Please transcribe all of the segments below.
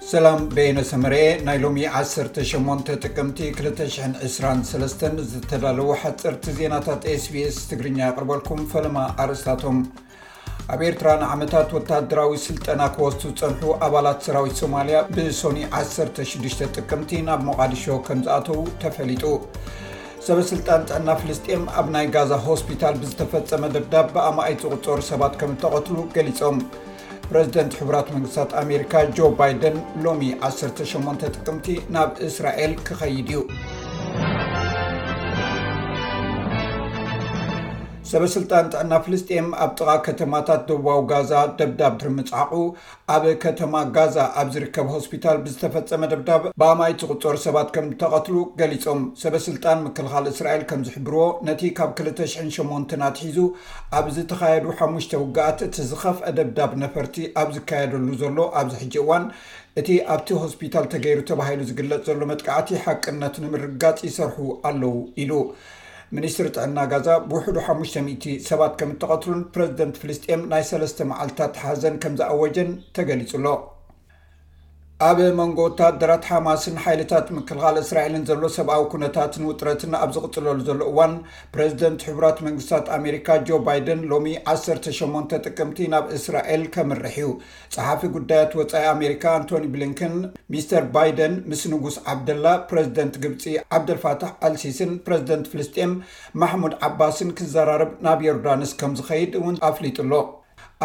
ሰላም በየነ ሰመረ ናይ ሎሚ 18 ጥቅምቲ 223 ዝተዳለዉ ሓፀርቲ ዜናታት ስbስ ትግርኛ ኣቅርበልኩም ፈለማ ኣርእስታቶም ኣብ ኤርትራ ንዓመታት ወታደራዊ ስልጠና ክወስቱ ዝፀንሑ ኣባላት ሰራዊት ሶማልያ ብሶኒ 16 ጥቅምቲ ናብ ሞቓዲሾ ከም ዝኣተዉ ተፈሊጡ ሰበስልጣን ጥዕና ፍልስጥኤም ኣብ ናይ ጋዛ ሆስፒታል ብዝተፈፀመ ደብዳብ ብኣማኢት ዝቁፀሩ ሰባት ከም እተቐትሉ ገሊፆም ፕረዚደንት ሕቡራት መንግስታት ኣሜሪካ ጆ ባይደን ሎሚ 18 ጥቅምቲ ናብ እስራኤል ክኸይድ እዩ ሰበስልጣን ጥዕና ፍልስጥኤም ኣብ ጥቓ ከተማታት ደቡባዊ ጋዛ ደብዳብ ድሪ ምፅዓቑ ኣብ ከተማ ጋዛ ኣብ ዝርከብ ሆስፒታል ብዝተፈፀመ ደብዳብ ብኣማይ ትቕፀሩ ሰባት ከም ተቐትሉ ገሊፆም ሰበስልጣን ምክልኻል እስራኤል ከም ዝሕብርዎ ነቲ ካብ 208 ኣትሒዙ ኣብ ዝተኻየዱ ሓሙሽተ ውግኣት እቲ ዝኸፍኣ ደብዳብ ነፈርቲ ኣብ ዝካየደሉ ዘሎ ኣብዚ ሕጂ እዋን እቲ ኣብቲ ሆስፒታል ተገይሩ ተባሂሉ ዝግለጽ ዘሎ መጥቃዕቲ ሓቅነቱ ንምርግጋጽ ይሰርሑ ኣለዉ ኢሉ። ሚኒስትሪ ጥዕና ጋዛ ብውሕዱ ሓሙሽተ ሚእቲ ሰባት ከም እተቐትሉን ፕረዚደንት ፍልስጤም ናይ ሰለስተ መዓልትታት ሓዘን ከም ዝኣወጀን ተገሊጹ ኣሎ። ኣብ መንጎ ወተሃደራት ሓማስን ሓይልታት ምክልኻል እስራኤልን ዘሎ ሰብኣዊ ኩነታትን ውጥረትን ኣብ ዝቕፅለሉ ዘሎ እዋን ፕረዚደንት ሕቡራት መንግስታት ኣሜሪካ ጆ ባይደን ሎሚ 18 ጥቅምቲ ናብ እስራኤል ከምርሕ እዩ ፀሓፊ ጉዳያት ወፃኢ ኣሜሪካ ኣንቶኒ ብሊንክን ሚስተር ባይደን ምስ ንጉስ ዓብደላ ፕረዚደንት ግብፂ ዓብደልፋታሕ ኣልሲስን ፕረዚደንት ፍልስጤም ማሕሙድ ዓባስን ክዘራርብ ናብ ዮርዳንስ ከም ዝኸይድ እውን ኣፍሊጡ ኣሎ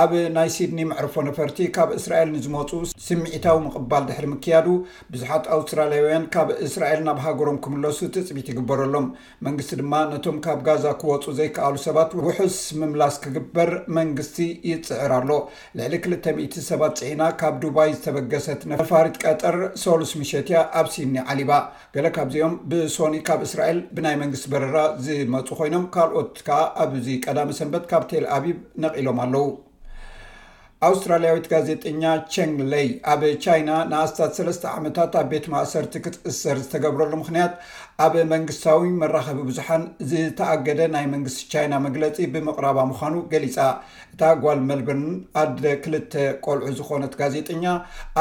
ኣብ ናይ ሲድኒ መዕርፎ ነፈርቲ ካብ እስራኤል ንዝመፁ ስምዒታዊ ምቕባል ድሕሪ ምክያዱ ብዙሓት ኣውስትራሊያውያን ካብ እስራኤል ናብ ሃገሮም ክምለሱ ትፅቢት ይግበረሎም። መንግስቲ ድማ ነቶም ካብ ጋዛ ክወፁ ዘይከኣሉ ሰባት ውሑስ ምምላስ ክግበር መንግስቲ ይፅዕር ኣሎ። ልዕሊ ክልተ ሚእቲ ሰባት ፅዒና ካብ ዱባይ ዝተበገሰት ነፋሪት ቀጠር ሰሉስ ምሸት እያ ኣብ ሲድኒ ዓሊባ። ገለ ካብዚኦም ብሶኒ ካብ እስራኤል ብናይ መንግስቲ በረራ ዝመጹ ኮይኖም ካልኦት ከኣ ኣብዚ ቀዳመ ሰንበት ካብ ቴልኣቪቭ ነቒሎም ኣለዉ። ኣውስትራልያዊት ጋዜጠኛ ቸንግ ለይ ኣብ ቻይና ንኣስታት ሰለስተ ዓመታት ኣብ ቤት ማእሰርቲ ክትእሰር ዝተገብረሉ ምክንያት ኣብ መንግስታዊ መራኸቢ ብዙሓን ዝተኣገደ ናይ መንግስቲ ቻይና መግለፂ ብምቕራባ ምዃኑ ገሊፃ። እታ ጓል መልበርን ኣደ ክልተ ቆልዑ ዝኾነት ጋዜጠኛ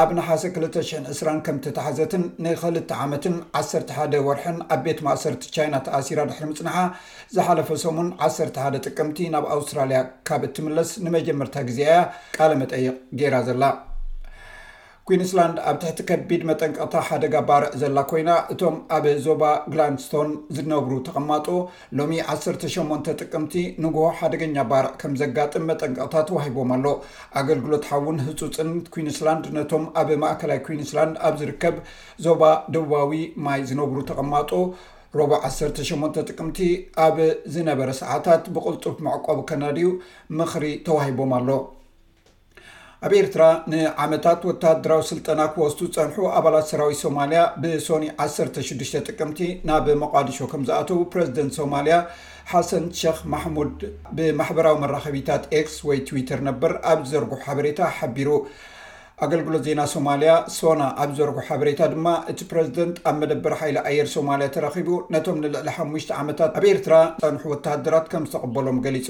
ኣብ ነሓሰ ክልተ ሽሕን ዕስራን ከም እተታሕዘትን ንኸልተ ዓመትን ዓሰርተ ሓደ ወርሕን ኣብ ቤት ማእሰርቲ ቻይና ተኣሲራ ድሕሪ ምጽንሓ ዝሓለፈ ሰሙን ዓሰርተ ሓደ ጥቅምቲ ናብ ኣውስትራልያ ካብ እትምለስ ንመጀመርታ ግዜኣ እያ ቃለ መጠይቕ ገይራ ዘላ። ኲንስላንድ ኣብ ትሕቲ ከቢድ መጠንቀቕታ ሓደጋ ባርዕ ዘላ ኮይና፣ እቶም ኣብ ዞባ ግላንድስቶን ዝነብሩ ተቐማጦ ሎሚ ዓሰርተ ሸሞንተ ጥቅምቲ ንጉሆ ሓደገኛ ባርዕ ከም ዘጋጥም መጠንቀቕታ ተዋሂቦም ኣሎ። ኣገልግሎት ሓውን ህጹጽን ኲንስላንድ ነቶም ኣብ ማእከላይ ኲንስላንድ ኣብ ዝርከብ ዞባ ደቡባዊ ማይ ዝነብሩ ተቐማጦ ረቡዕ ዓሰርተ ሸሞንተ ጥቅምቲ ኣብ ዝነበረ ሰዓታት ብቕልጡፍ መዕቆቢ ከናድዩ ምኽሪ ተዋሂቦም ኣሎ። ኣብ ኤርትራ ንዓመታት ወተሃደራዊ ስልጠና ክወስዱ ዝጸንሑ ኣባላት ሰራዊት ሶማልያ ብሶኒ 16 ጥቅምቲ ናብ መቓዲሾ ከም ዝኣተዉ ፕረዚደንት ሶማልያ ሓሰን ሸክ ማሕሙድ ብማሕበራዊ መራኸቢታት ኤክስ ወይ ትዊተር ነበር ኣብ ዝዘርጉሑ ሓበሬታ ሓቢሩ ኣገልግሎት ዜና ሶማልያ ሶና ኣብ ዘርጉ ሓበሬታ ድማ እቲ ፕረዚደንት ኣብ መደበር ሓይሊ ኣየር ሶማልያ ተረኺቡ ነቶም ንልዕሊ ሓሙሽተ ዓመታት ኣብ ኤርትራ ጸንሑ ወተሃደራት ከም ዝተቐበሎም ገሊጹ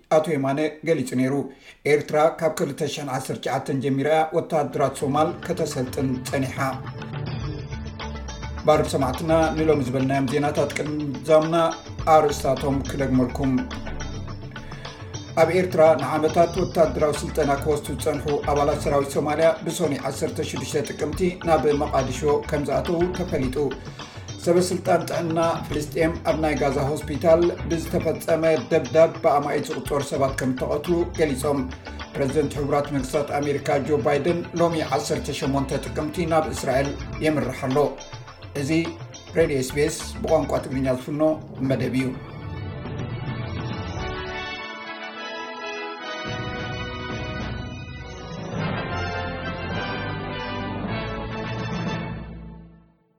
ኣቶ የማነ ገሊጹ ነይሩ። ኤርትራ ካብ ክልተ ሽሕን ዓሰርተ ትሽዓተን ጀሚራ እያ ወተሃደራት ሶማል ከተሰልጥን ጸኒሓ። ባርክ ሰማዕትና ንሎም ዝበልናዮም ዜናታት ቅድሚ ዛምና ኣርእስታቶም ክደግመልኩም ኣብ ኤርትራ ንዓመታት ወታደራዊ ስልጠና ክወስቱ ዝፀንሑ ኣባላት ሰራዊት ሶማልያ ብሶኒ 16 ጥቅምቲ ናብ መቃዲሾ ከምዝኣተዉ ተፈሊጡ ሰበስልጣን ጥዕና ፍልስጤም ኣብ ናይ ጋዛ ሆስፒታል ብዝተፈፀመ ደብዳብ ብኣማኢት ዝቁፀሩ ሰባት ከም እተቐትሉ ገሊፆም ፕረዚደንት ሕቡራት መንግስታት ኣሜሪካ ጆ ባይደን ሎሚ 18 ጥቅምቲ ናብ እስራኤል የምርሓ ኣሎ እዚ ሬድዮ ስፔስ ብቋንቋ ትግርኛ ዝፍኖ መደብ እዩ